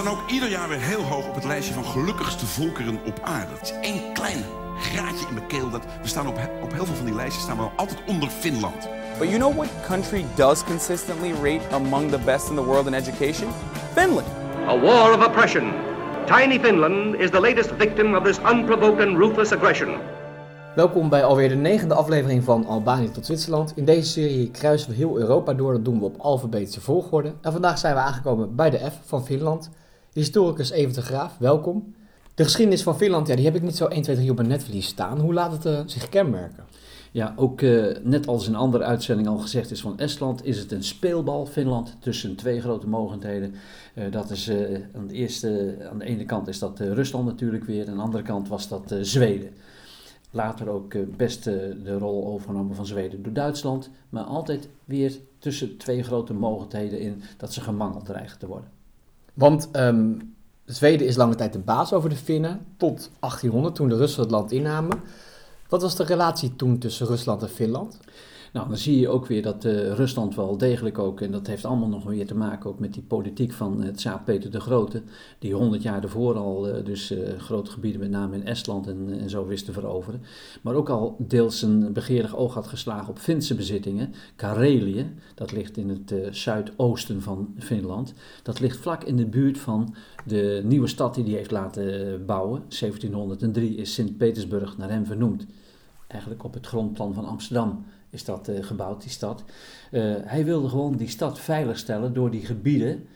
staan ook ieder jaar weer heel hoog op het lijstje van gelukkigste volkeren op aarde. Het is één klein graadje in mijn keel. Dat we staan op, op heel veel van die lijstjes staan we altijd onder Finland. But you know what country does consistently rate among the best in the world in education? Finland. A war of oppression. Tiny Finland is the latest victim of this unprovoked and ruthless aggression. Welkom bij alweer de negende aflevering van Albanië tot Zwitserland. In deze serie kruisen we heel Europa door, dat doen we op alfabetische volgorde. En vandaag zijn we aangekomen bij de F van Finland. Historicus Evert de Graaf, welkom. De geschiedenis van Finland, ja, die heb ik niet zo 1, 2, 3 op mijn netvlies staan. Hoe laat het eh, zich kenmerken? Ja, ook eh, net als in andere uitzending al gezegd is van Estland, is het een speelbal Finland tussen twee grote mogendheden. Eh, dat is aan, de eerste, aan de ene kant is dat Rusland natuurlijk weer, aan de andere kant was dat Zweden. Later ook best de rol overgenomen van Zweden door Duitsland, maar altijd weer tussen twee grote mogendheden in dat ze gemangeld dreigen te worden. Want ehm, Zweden is lange tijd de baas over de Finnen, tot 1800 toen de Russen het land innamen. Wat was de relatie toen tussen Rusland en Finland? Nou, dan zie je ook weer dat eh, Rusland wel degelijk ook, en dat heeft allemaal nog weer te maken ook met die politiek van het Tsaar Peter de Grote, die honderd jaar daarvoor al eh, dus eh, grote gebieden, met name in Estland en, en zo wist te veroveren, maar ook al deels een begeerig oog had geslagen op Finse bezittingen. Karelië, dat ligt in het eh, zuidoosten van Finland, dat ligt vlak in de buurt van de nieuwe stad die hij heeft laten bouwen. 1703 is Sint-Petersburg naar hem vernoemd, eigenlijk op het grondplan van Amsterdam is dat eh, gebouwd, die stad. Eh, hij wilde gewoon die stad veiligstellen door die gebieden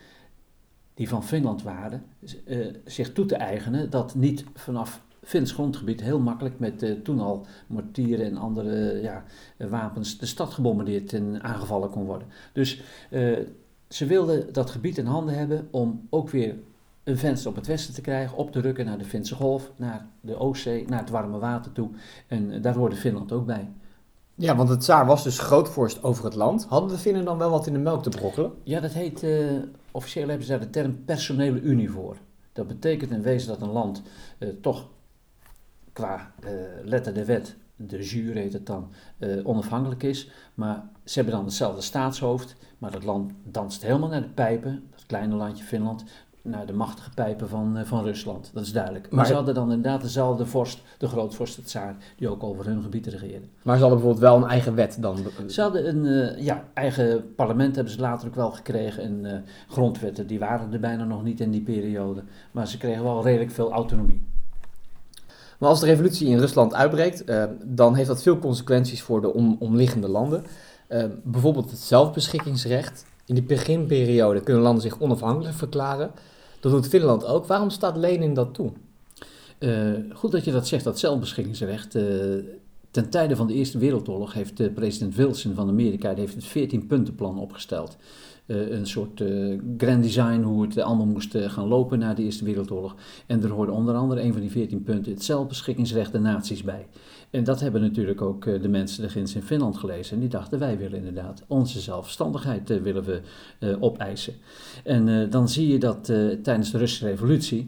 die van Finland waren, eh, zich toe te eigenen. Dat niet vanaf Fins grondgebied heel makkelijk met toen al mortieren en andere ja, wapens de stad gebombardeerd en aangevallen kon worden. Dus ze wilden dat gebied in handen hebben om ook weer een venster op het westen te krijgen, op te rukken naar de Finse golf, naar de Oostzee, naar het warme water toe. En daar hoorde Finland ook bij. Ja, want het tsaar was dus grootvorst over het land. Hadden de Finnen dan wel wat in de melk te brokkelen? Ja, dat heet, eh, officieel hebben ze daar de term personele unie voor. Dat betekent in wezen dat een land eh, toch qua eh, letter de wet, de jure heet het dan, onafhankelijk is. Maar ze hebben dan hetzelfde staatshoofd, maar dat land danst helemaal naar de pijpen, dat kleine landje Finland, naar de machtige pijpen van, eh, van Rusland. Dat is duidelijk. Maar, Maar- ze hadden dan inderdaad dezelfde vorst, de grootvorst, het tsaar, die ook over hun gebied regeerde. Maar ze hadden bijvoorbeeld wel een eigen wet dan. Ze hadden een eh, ja, eigen parlement, hebben ze later ook wel gekregen. En eh, grondwetten, die waren er bijna nog niet in die periode. Maar ze kregen wel redelijk veel autonomie. Maar als de revolutie in Rusland uitbreekt, dan heeft dat veel consequenties voor de om, omliggende landen. Bijvoorbeeld het zelfbeschikkingsrecht. In de beginperiode kunnen landen zich onafhankelijk verklaren. Dat doet Finland ook. Waarom staat Lenin dat toe? Eh, goed dat je dat zegt, dat zelfbeschikkingsrecht. Eh, ten tijde van de Eerste Wereldoorlog heeft president Wilson van Amerika heeft het 14-puntenplan opgesteld. Eh, een soort eh, grand design hoe het allemaal moest eh, gaan lopen na de Eerste Wereldoorlog. En er hoorde onder andere een van die 14 punten het zelfbeschikkingsrecht der naties bij. En dat hebben natuurlijk ook de mensen de ginds in Finland gelezen. En die dachten, wij willen inderdaad onze zelfstandigheid willen we opeisen. En dan zie je dat tijdens de Russische revolutie,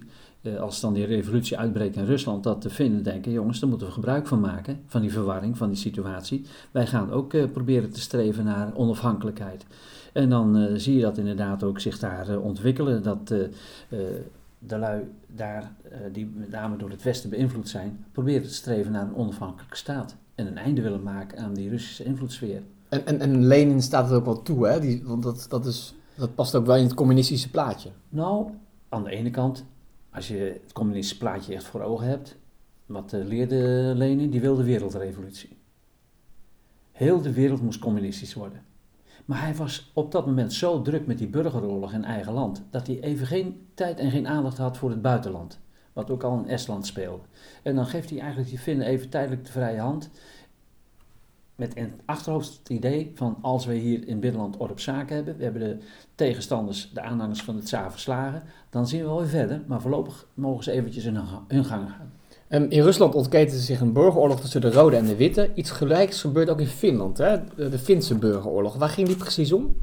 als dan die revolutie uitbreekt in Rusland, dat de Finnen denken, jongens, daar moeten we gebruik van maken, van die verwarring, van die situatie. Wij gaan ook eh, proberen te streven naar onafhankelijkheid. En dan eh, zie je dat inderdaad ook zich daar eh, ontwikkelen, dat eh, eh, de lui daar, eh, die met name door het Westen beïnvloed zijn, proberen te streven naar een onafhankelijke staat. En een einde willen maken aan die Russische invloedssfeer. En, en, en Lenin staat het ook wel toe, hè? Die, want dat, dat, is, dat past ook wel in het communistische plaatje. Nou, aan de ene kant, als je het communistische plaatje echt voor ogen hebt, wat eh, leerde Lenin? Die wilde wereldrevolutie. Heel de wereld moest communistisch worden. Maar hij was op dat moment zo druk met die burgeroorlog in eigen land, dat hij even geen tijd en geen aandacht had voor het buitenland. Wat ook al in Estland speelde. En dan geeft hij eigenlijk die Finnen even tijdelijk de vrije hand. Met in het achterhoofd het idee van als we hier in binnenland orde op zaken hebben, we hebben de tegenstanders, de aanhangers van het Tsaar verslagen, dan zien we wel weer verder. Maar voorlopig mogen ze eventjes hun, hun gang gaan. Ehm, in Rusland ontketende zich een burgeroorlog tussen de rode en de witte. Iets gelijks gebeurt ook in Finland, hè? De, Finse burgeroorlog. Waar ging die precies om?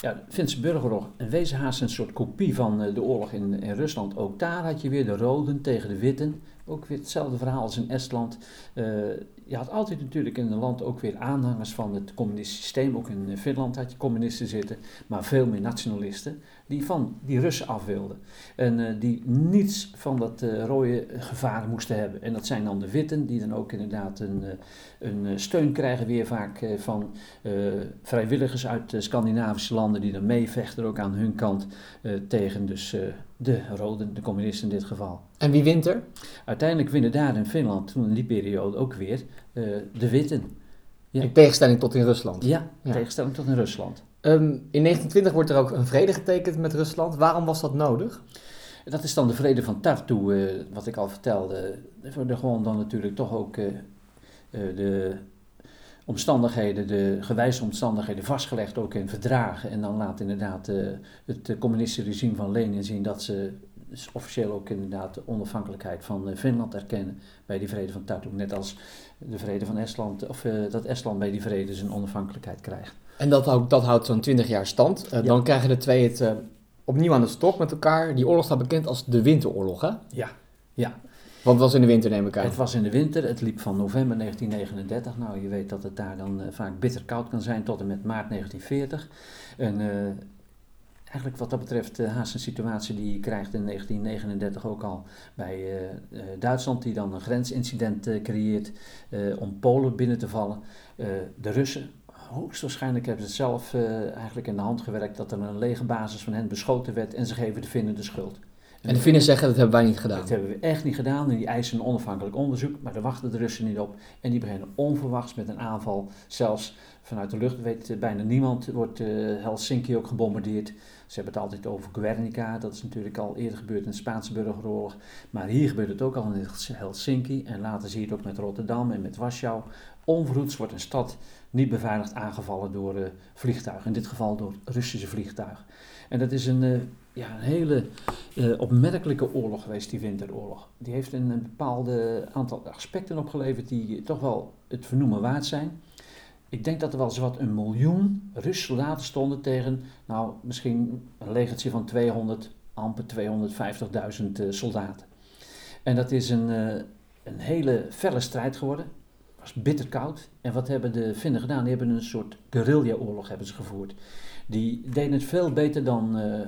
Ja, de Finse burgeroorlog, in wezen haast een soort kopie van eh, de oorlog in, in Rusland. Ook daar had je weer de roden tegen de witten. Ook weer hetzelfde verhaal als in Estland. Uh, je had altijd natuurlijk in een land ook weer aanhangers van het communistische systeem. Ook in Finland had je communisten zitten, maar veel meer nationalisten. Die van die Russen af wilden. En uh, die niets van dat uh, rode gevaar moesten hebben. En dat zijn dan de Witten, die dan ook inderdaad een, een steun krijgen weer vaak van vrijwilligers uit Scandinavische landen. Die dan meevechten ook aan hun kant tegen dus de Roden, de communisten in dit geval. En wie wint er? Uiteindelijk winnen daar in Finland toen in die periode ook weer uh, de Witten. Ja. In tegenstelling tot in Rusland. Ja, in tegenstelling tot in Rusland. Um, in 1920 wordt er ook een vrede getekend met Rusland. Waarom was dat nodig? Dat is dan de vrede van Tartu, uh, wat ik al vertelde. Er gewoon dan natuurlijk toch ook uh, de omstandigheden, de gewijze omstandigheden vastgelegd ook in verdragen. En dan laat inderdaad uh, het communistische regime van Lenin zien dat ze dus officieel ook inderdaad de onafhankelijkheid van uh, Finland erkennen bij die vrede van Tartu. Net als de vrede van Estland, of uh, dat Estland bij die vrede zijn onafhankelijkheid krijgt. En dat houdt, dat houdt zo'n 20 jaar stand. Ja. Dan krijgen de twee het opnieuw aan de stok met elkaar. Die oorlog staat bekend als de Winteroorlog, hè? Ja, ja. Want was in de winter, neem ik aan. Het was in de winter, het liep van november 1939. Nou, je weet dat het daar dan uh, vaak bitter koud kan zijn tot en met maart 1940. En uh, eigenlijk wat dat betreft uh, haast een situatie die je krijgt in 1939 ook al bij Duitsland, die dan een grensincident creëert om Polen binnen te vallen. de Russen, hoogstwaarschijnlijk hebben ze het zelf eigenlijk in de hand gewerkt dat er een legerbasis van hen beschoten werd en ze geven de Finnen de schuld. En de Finnen zeggen dat hebben wij niet gedaan. Dat hebben we echt niet gedaan en die eisen een onafhankelijk onderzoek, maar daar wachten de Russen niet op. En die beginnen onverwachts met een aanval, zelfs vanuit de lucht weet eh, bijna niemand, wordt uh, Helsinki ook gebombardeerd. Ze hebben het altijd over Guernica, dat is natuurlijk al eerder gebeurd in de Spaanse burgeroorlog. Maar hier gebeurt het ook al in Helsinki en later zie je het ook met Rotterdam en met Warschau. Onverhoeds wordt een stad niet beveiligd aangevallen door uh, vliegtuigen, in dit geval door Russische vliegtuigen. En dat is een, ja, een hele uh, opmerkelijke oorlog geweest, die winteroorlog. Die heeft een, een bepaalde aantal aspecten opgeleverd die toch wel het vernoemen waard zijn. Ik denk dat er wel zowat een miljoen Russische soldaten stonden tegen, nou, misschien een legertje van 200, amper 250.000 uh, soldaten. En dat is een, uh, een hele felle strijd geworden. Het was bitter koud. En wat hebben de Finnen gedaan? Die hebben een soort guerrilla-oorlog gevoerd. Die deden het veel beter dan uh,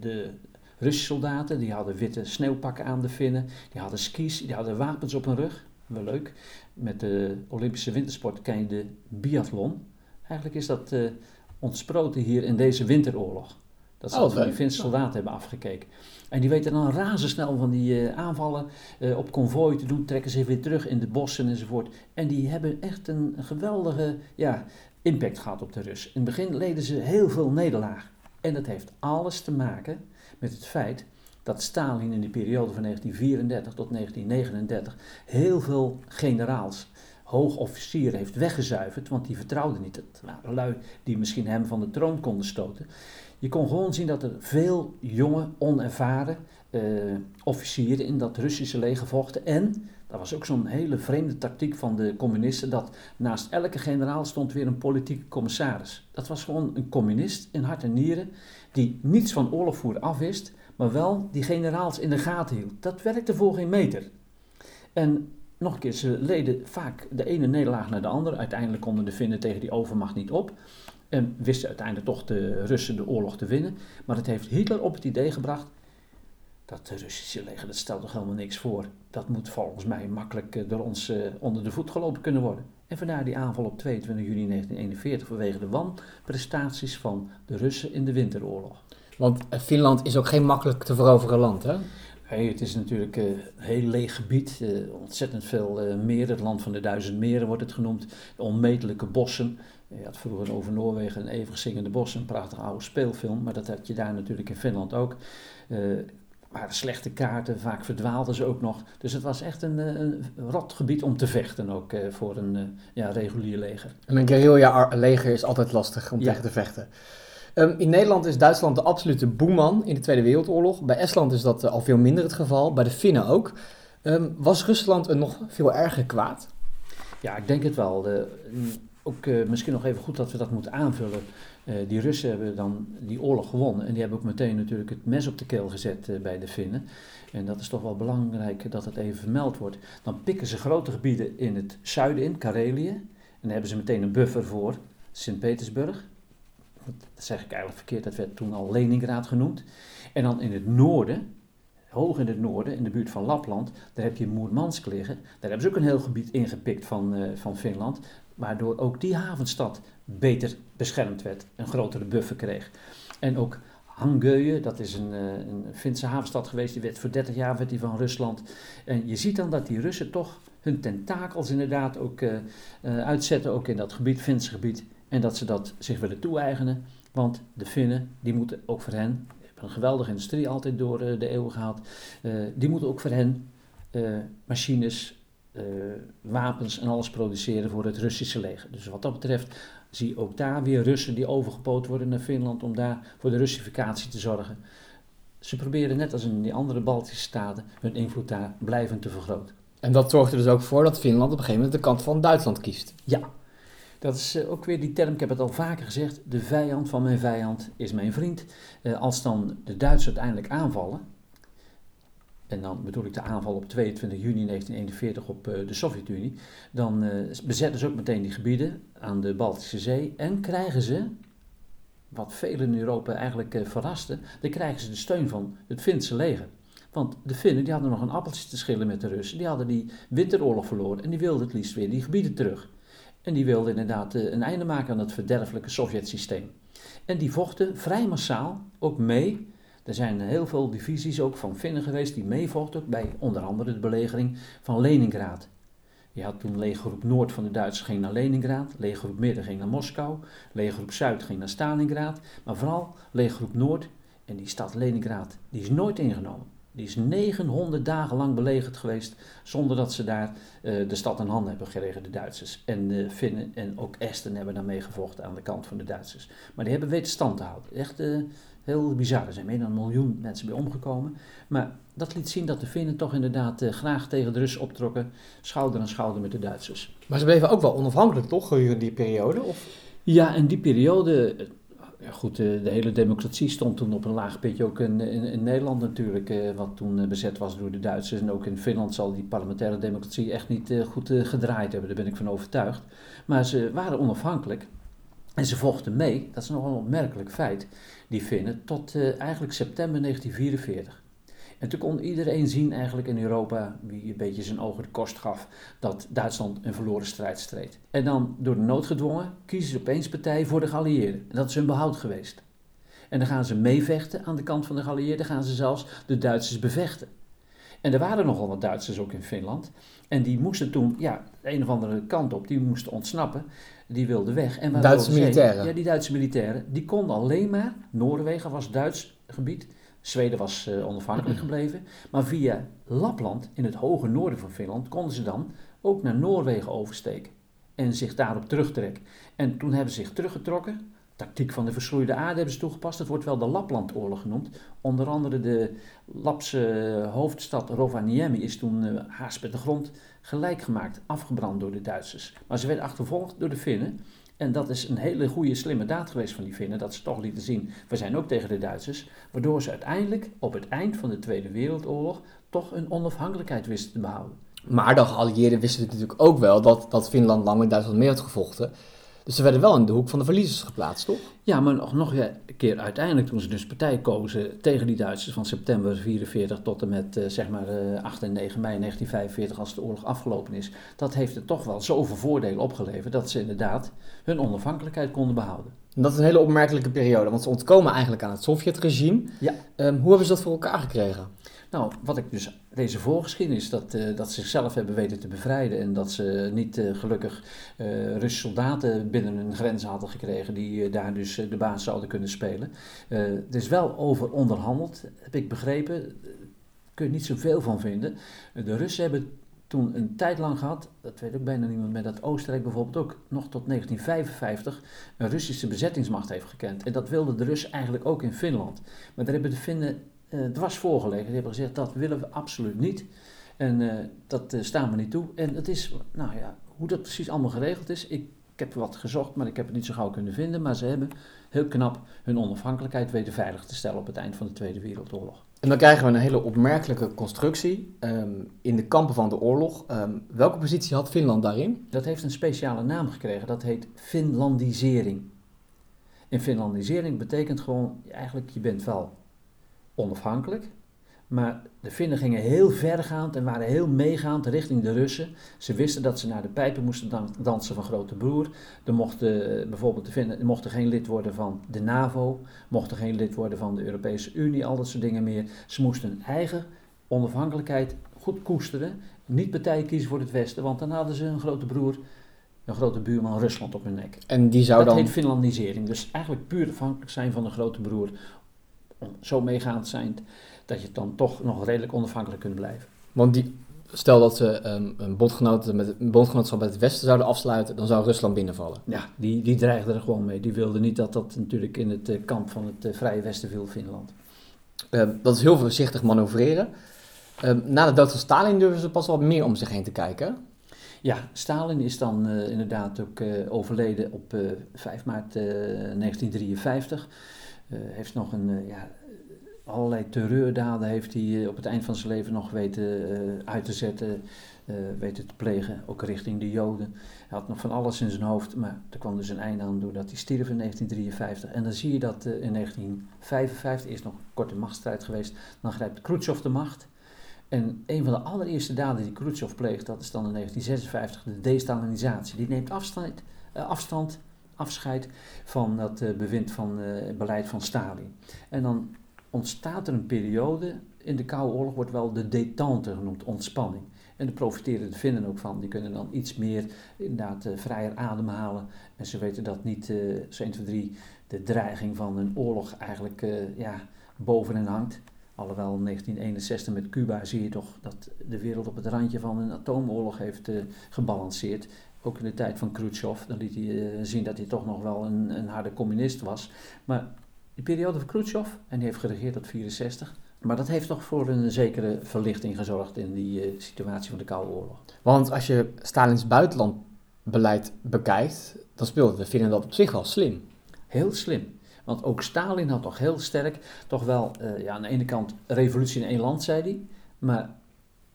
de Russische soldaten. Die hadden witte sneeuwpakken aan de Finnen. Die hadden skis, die hadden wapens op hun rug. Wel leuk. Met de Olympische wintersport ken je de biathlon. Eigenlijk is dat uh, ontsproten hier in deze winteroorlog. Dat ze oh, die Finse soldaten hebben afgekeken. En die weten dan razendsnel van die uh, aanvallen uh, op konvooi te doen, trekken zich weer terug in de bossen enzovoort. En die hebben echt een, een geweldige ja, impact gehad op de Rus. In het begin leden ze heel veel nederlaag. En dat heeft alles te maken met het feit dat Stalin in de periode van 1934 tot 1939 heel veel generaals, hoogofficieren heeft weggezuiverd, want die vertrouwden niet. Het waren lui die misschien hem van de troon konden stoten. Je kon gewoon zien dat er veel jonge, onervaren uh, officieren in dat Russische leger vochten. En, dat was ook zo'n hele vreemde tactiek van de communisten, dat naast elke generaal stond weer een politieke commissaris. Dat was gewoon een communist in hart en nieren, die niets van oorlogvoeren afwist, maar wel die generaals in de gaten hield. Dat werkte voor geen meter. En nog een keer, ze leden vaak de ene nederlaag naar de andere. Uiteindelijk konden de Finnen tegen die overmacht niet op. En wisten uiteindelijk toch de Russen de oorlog te winnen. Maar het heeft Hitler op het idee gebracht. Dat de Russische leger, dat stelt toch helemaal niks voor. Dat moet volgens mij makkelijk eh, door ons uh, onder de voet gelopen kunnen worden. En vandaar die aanval op 22 juni 1941 vanwege de wanprestaties van de Russen in de winteroorlog. Want eh, Finland is ook geen makkelijk te veroveren land, hè? Nee, het is natuurlijk een heel leeg gebied, uh, ontzettend veel uh, meren. Het land van de duizend meren wordt het genoemd. De onmetelijke bossen. Je had vroeger over Noorwegen een eeuwig zingende bos, een prachtig oude speelfilm. Maar dat had je daar natuurlijk in Finland ook. Waren slechte kaarten, vaak verdwaalden ze ook nog. Dus het was echt een, een rot gebied om te vechten ook voor een ja, regulier leger. En een guerrilla-leger is altijd lastig om ja. tegen te vechten. Um, in Nederland is Duitsland de absolute boeman in de Tweede Wereldoorlog. Bij Estland is dat al veel minder het geval, bij de Finnen ook. Um, was Rusland een nog veel erger kwaad? Ja, ik denk het wel. De, ook eh, misschien nog even goed dat we dat moeten aanvullen. Eh, die Russen hebben dan die oorlog gewonnen en die hebben ook meteen natuurlijk het mes op de keel gezet eh, bij de Finnen. En dat is toch wel belangrijk dat het even vermeld wordt. Dan pikken ze grote gebieden in het zuiden in, Karelië. En dan hebben ze meteen een buffer voor Sint-Petersburg. Dat zeg ik eigenlijk verkeerd, dat werd toen al Leningrad genoemd. En dan in het noorden, hoog in het noorden, in de buurt van Lapland, daar heb je Moermansk liggen. Daar hebben ze ook een heel gebied ingepikt van, uh, van Finland, waardoor ook die havenstad beter beschermd werd, een grotere buffer kreeg. En ook Hangöje, dat is een, uh, een Finse havenstad geweest, die werd voor 30 jaar werd die van Rusland. En je ziet dan dat die Russen toch hun tentakels inderdaad ook uh, uitzetten, ook in dat gebied, Finse gebied. En dat ze dat zich willen toe-eigenen. Want de Finnen, die moeten ook voor hen, een geweldige industrie altijd door de eeuwen gehad, die moeten ook voor hen machines, uh, wapens en alles produceren voor het Russische leger. Dus wat dat betreft zie je ook daar weer Russen die overgepoot worden naar Finland om daar voor de Russificatie te zorgen. Ze proberen net als in die andere Baltische staten hun invloed daar blijvend te vergroten. En dat zorgt er dus ook voor dat Finland op een gegeven moment de kant van Duitsland kiest. Ja, dat is uh, ook weer die term, ik heb het al vaker gezegd, de vijand van mijn vijand is mijn vriend. Uh, als dan de Duitsers uiteindelijk aanvallen, en dan bedoel ik de aanval op 22 juni 1941 op uh, de Sovjet-Unie, dan bezetten ze ook meteen die gebieden aan de Baltische Zee en krijgen ze, wat velen in Europa eigenlijk verraste, dan krijgen ze de steun van het Finse leger. Want de Finnen die hadden nog een appeltje te schillen met de Russen, die hadden die winteroorlog verloren en die wilden het liefst weer die gebieden terug. En die wilden inderdaad een einde maken aan het verderfelijke Sovjet-systeem. En die vochten vrij massaal ook mee. Er zijn heel veel divisies ook van Finnen geweest die meevochten bij onder andere de belegering van Leningrad. Je had toen legergroep Noord van de Duitsers ging naar Leningrad, legergroep Midden ging naar Moskou, legergroep Zuid ging naar Stalingrad, maar vooral legergroep Noord en die stad Leningrad, die is nooit ingenomen. Die is 900 dagen lang belegerd geweest zonder dat ze daar uh, de stad in handen hebben gekregen, de Duitsers. En de Finnen en ook Esten hebben daarmee gevochten aan de kant van de Duitsers. Maar die hebben weten stand te houden. Echt uh, heel bizar. Er zijn meer dan een miljoen mensen bij omgekomen. Maar dat liet zien dat de Finnen toch inderdaad uh, graag tegen de Russen optrokken, schouder aan schouder met de Duitsers. Maar ze bleven ook wel onafhankelijk, toch, gedurende die periode? Of? Ja, in die periode ja, goed, de, de, hele democratie stond toen op een laag pitje, ook in, in, in Nederland natuurlijk, eh, wat toen bezet was door de Duitsers. En ook in Finland zal die parlementaire democratie echt niet goed gedraaid hebben, daar ben ik van overtuigd. Maar ze waren onafhankelijk en ze vochten mee, dat is nog een opmerkelijk feit, die Finnen, tot eigenlijk september 1944. En toen kon iedereen zien eigenlijk in Europa, wie een beetje zijn ogen de kost gaf, dat Duitsland een verloren strijd streed. En dan door de nood gedwongen kiezen ze opeens partij voor de geallieerden. En dat is hun behoud geweest. En dan gaan ze meevechten aan de kant van de geallieerden, gaan ze zelfs de Duitsers bevechten. En er waren nogal wat Duitsers ook in Finland. En die moesten toen, ja, de een of andere kant op, die moesten ontsnappen. Die wilden weg. En Duitse militairen? Ja, die Duitse militairen. Die konden alleen maar, Noorwegen was Duits gebied, Zweden was uh, onafhankelijk gebleven. Maar via Lapland, in het hoge noorden van Finland, konden ze dan ook naar Noorwegen oversteken. En zich daarop terugtrekken. En toen hebben ze zich teruggetrokken. Tactiek van de verschroeide aarde hebben ze toegepast. Het wordt wel de Laplandoorlog genoemd. Onder andere de Lapse hoofdstad Rovaniemi is toen uh, haast met de grond gelijk gemaakt, afgebrand door de Duitsers. Maar ze werd achtervolgd door de Finnen. En dat is een hele goede, slimme daad geweest van die Finnen, dat ze toch lieten zien, we zijn ook tegen de Duitsers, waardoor ze uiteindelijk op het eind van de Tweede Wereldoorlog toch een onafhankelijkheid wisten te behouden. Maar de geallieerden wisten natuurlijk ook wel dat, dat Finland lang met Duitsland mee had gevochten. Dus ze werden wel in de hoek van de verliezers geplaatst, toch? Ja, maar nog, nog een keer uiteindelijk toen ze dus partij kozen tegen die Duitsers van september 44 tot en met uh, zeg maar uh, 8 en 9 mei 1945 als de oorlog afgelopen is. Dat heeft er toch wel zoveel voordelen opgeleverd dat ze inderdaad hun onafhankelijkheid konden behouden. En dat is een hele opmerkelijke periode, want ze ontkomen eigenlijk aan het Sovjetregime. Ja. Um, hoe hebben ze dat voor elkaar gekregen? Nou, wat ik dus deze voorgeschiedenis, dat, uh, dat ze zichzelf hebben weten te bevrijden en dat ze niet uh, gelukkig uh, Russische soldaten binnen hun grenzen hadden gekregen die daar dus de baas zouden kunnen spelen. er is wel over onderhandeld, heb ik begrepen. Kun je niet zoveel van vinden. De Russen hebben toen een tijd lang gehad, dat weet ook bijna niemand meer, dat Oostenrijk bijvoorbeeld ook nog tot 1955 een Russische bezettingsmacht heeft gekend. En dat wilden de Russen eigenlijk ook in Finland. Maar daar hebben de Finnen dwars voorgelegen. Die hebben gezegd dat willen we absoluut niet. En uh, dat uh, staan we niet toe. En het is, nou ja, hoe dat precies allemaal geregeld is, ik Ik heb wat gezocht, maar ik heb het niet zo gauw kunnen vinden. Maar ze hebben heel knap hun onafhankelijkheid weten veilig te stellen op het eind van de Tweede Wereldoorlog. En dan krijgen we een hele opmerkelijke constructie ehm, in de kampen van de oorlog. Ehm, welke positie had Finland daarin? Dat heeft een speciale naam gekregen, dat heet Finlandisering. En Finlandisering betekent gewoon, eigenlijk je bent wel onafhankelijk, maar de Finnen gingen heel vergaand en waren heel meegaand richting de Russen. Ze wisten dat ze naar de pijpen moesten dansen van grote broer. Er mochten eh, bijvoorbeeld de Finnen mochten geen lid worden van de NAVO, mochten geen lid worden van de Europese Unie, al dat soort dingen meer. Ze moesten hun eigen onafhankelijkheid goed koesteren. Niet partij kiezen voor het Westen, want dan hadden ze een grote broer, een grote buurman Rusland op hun nek. En die zou dat dan... heet Finlandisering. Dus eigenlijk puur afhankelijk zijn van een grote broer. Zo meegaand zijn dat je dan toch nog redelijk onafhankelijk kunt blijven. Want die, stel dat ze um, een, bondgenoot met, een bondgenootschap met het Westen zouden afsluiten, dan zou Rusland binnenvallen. Ja, die, die dreigde er gewoon mee. Die wilde niet dat dat natuurlijk in het uh, kamp van het uh, Vrije Westen viel, Finland. Um, dat is heel voorzichtig manoeuvreren. Um, na de dood van Stalin durven ze pas wat meer om zich heen te kijken. Ja, Stalin is dan uh, inderdaad ook overleden op 5 maart 1953. Heeft nog een ja, allerlei terreurdaden heeft hij op het eind van zijn leven nog weten uit te zetten, weten te plegen, ook richting de Joden. Hij had nog van alles in zijn hoofd, maar er kwam dus een einde aan doordat hij stierf in 1953. En dan zie je dat in 1955, is nog een korte machtsstrijd geweest, dan grijpt Khrushchev de macht. En een van de allereerste daden die Khrushchev pleegt, dat is dan in 1956 de destalinisatie. Die neemt afstand, afstand afscheid van dat bewind van beleid van Stalin. En dan ontstaat er een periode, in de Koude Oorlog wordt wel de détente genoemd, ontspanning. En daar profiteren de Finnen ook van. Die kunnen dan iets meer inderdaad uh, vrijer ademhalen. En ze weten dat niet, uh, zo 1, 2, 3, de dreiging van een oorlog eigenlijk uh, ja, boven hen hangt. Alhoewel in 1961 met Cuba zie je toch dat de wereld op het randje van een atoomoorlog heeft gebalanceerd. Ook in de tijd van Khrushchev, dan liet hij zien dat hij toch nog wel een, een harde communist was. Maar die periode van Khrushchev, en die heeft geregeerd tot 64. Maar dat heeft toch voor een zekere verlichting gezorgd in die uh, situatie van de Koude Oorlog. Want als je Stalins buitenlandbeleid bekijkt, dan speelde de Finnen dat op zich wel slim. Heel slim. Want ook Stalin had toch heel sterk, toch wel uh, ja, aan de ene kant revolutie in één land, zei hij. Maar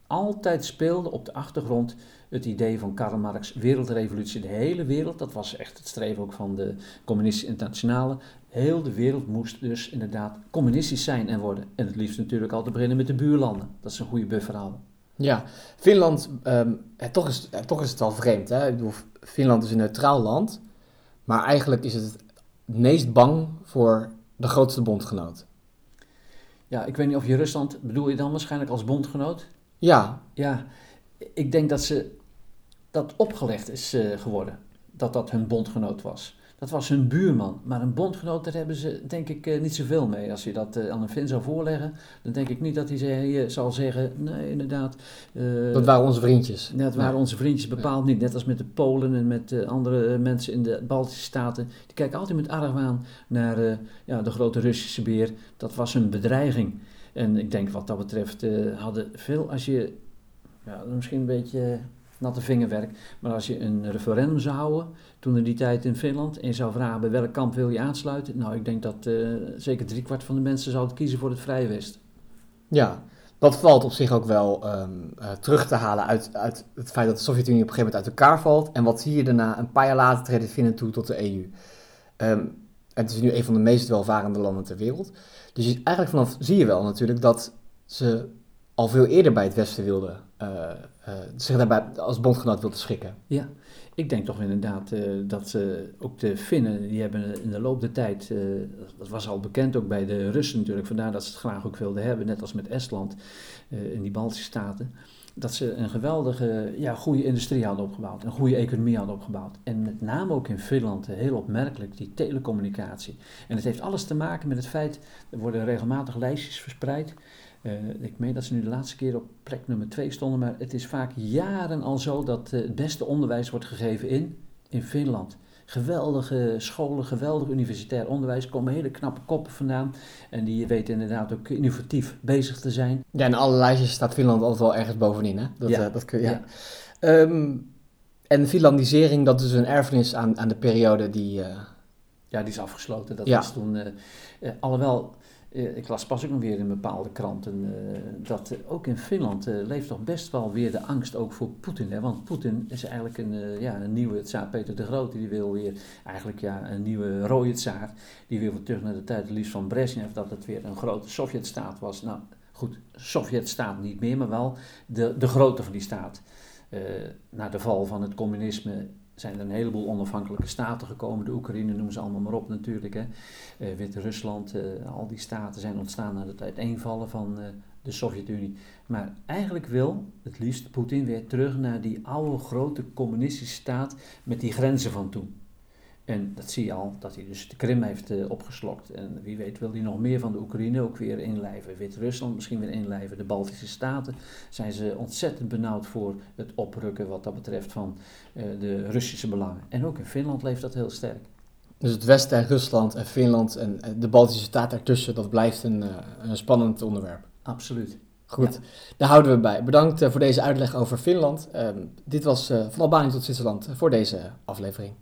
altijd speelde op de achtergrond het idee van Karl Marx, wereldrevolutie, de hele wereld. Dat was echt het streven ook van de communistische internationale. Heel de wereld moest dus inderdaad communistisch zijn en worden. En het liefst natuurlijk altijd beginnen met de buurlanden. Dat is een goede buffer houden. Ja, Finland, um, toch, is, toch is het al vreemd. Hè? Ik bedoel, Finland is een neutraal land, maar eigenlijk is het het meest bang voor de grootste bondgenoot. Ja, ik weet niet of je Rusland, bedoel je dan waarschijnlijk als bondgenoot? Ja. Ja, ik denk dat ze dat opgelegd is uh, geworden, dat dat hun bondgenoot was. Dat was hun buurman. Maar een bondgenoot, daar hebben ze denk ik uh, niet zoveel mee. Als je dat uh, aan een Fin zou voorleggen, dan denk ik niet dat hij zei, zal zeggen, nee inderdaad. dat waren onze vriendjes. Dat waren onze vriendjes bepaald niet. Net als met de Polen en met andere mensen in de Baltische Staten. Die kijken altijd met argwaan naar ja, de grote Russische beer. Dat was een bedreiging. En ik denk wat dat betreft hadden veel, als je ja, misschien een beetje natte vingerwerk. Maar als je een referendum zou houden, toen in die tijd in Finland, en je zou vragen bij welk kamp wil je aansluiten, nou ik denk dat uh, zeker driekwart van de mensen zouden kiezen voor het Vrije Westen. Ja, dat valt op zich ook wel um, uh, terug te halen uit, uit het feit dat de Sovjet-Unie op een gegeven moment uit elkaar valt. En wat zie je daarna? Een paar jaar later treden Finnen toe tot de EU. Um, het is nu een van de meest welvarende landen ter wereld. Dus eigenlijk vanaf zie je wel natuurlijk dat ze al veel eerder bij het Westen wilden, uh, uh, zich daarbij als bondgenoot wilden schikken. Ja, ik denk toch inderdaad uh, dat ook de Finnen, die hebben in de loop der tijd, dat was al bekend ook bij de Russen natuurlijk, vandaar dat ze het graag ook wilden hebben, net als met Estland in die Baltische staten, dat ze een geweldige, ja, goede industrie hadden opgebouwd, een goede economie hadden opgebouwd. En met name ook in Finland, heel opmerkelijk, die telecommunicatie. En het heeft alles te maken met het feit, er worden regelmatig lijstjes verspreid, uh, ik meen dat ze nu de laatste keer op plek nummer 2 stonden, maar het is vaak jaren al zo dat uh, het beste onderwijs wordt gegeven in, in Finland. Geweldige scholen, geweldig universitair onderwijs, er komen hele knappe koppen vandaan. En die weten inderdaad ook innovatief bezig te zijn. Ja, in alle lijstjes staat Finland altijd wel ergens bovenin, hè? Dat, ja. Uh, dat kun je, ja. ja. Um, En Finlandisering, dat is een erfenis aan, aan de periode die... eh, Ja, die is afgesloten. Dat Ja. was toen. eh, eh, alhoewel, eh, ik las pas ook nog weer in bepaalde kranten. eh, dat eh, ook in Finland eh, leeft toch best wel weer de angst ook voor Poetin. Hè? Want Poetin is eigenlijk een, eh, ja, een nieuwe tsaar Peter de Grote. Die wil weer eigenlijk ja, een nieuwe rode tsaar. Die wil weer terug naar de tijd liefst van Brezhnev. Dat het weer een grote Sovjetstaat was. Nou goed, Sovjetstaat niet meer, maar wel de, de grootte van die staat. Eh, na de val van het communisme zijn er een heleboel onafhankelijke staten gekomen. De Oekraïne noemen ze allemaal maar op natuurlijk. Hè. Eh, Wit-Rusland, eh, al die staten zijn ontstaan na het uiteenvallen van eh, de Sovjet-Unie. Maar eigenlijk wil het liefst Poetin weer terug naar die oude grote communistische staat met die grenzen van toen. En dat zie je al, dat hij dus de Krim heeft eh, opgeslokt. En wie weet wil hij nog meer van de Oekraïne ook weer inlijven. Wit-Rusland misschien weer inlijven. De Baltische Staten zijn ze ontzettend benauwd voor het oprukken wat dat betreft van eh, de Russische belangen. En ook in Finland leeft dat heel sterk. Dus het Westen en Rusland en Finland en de Baltische staat ertussen, dat blijft een, eh, een spannend onderwerp. Absoluut. Goed, daar houden we bij. Bedankt voor deze uitleg over Finland. Ehm, dit was van Albanië tot Zwitserland voor deze aflevering.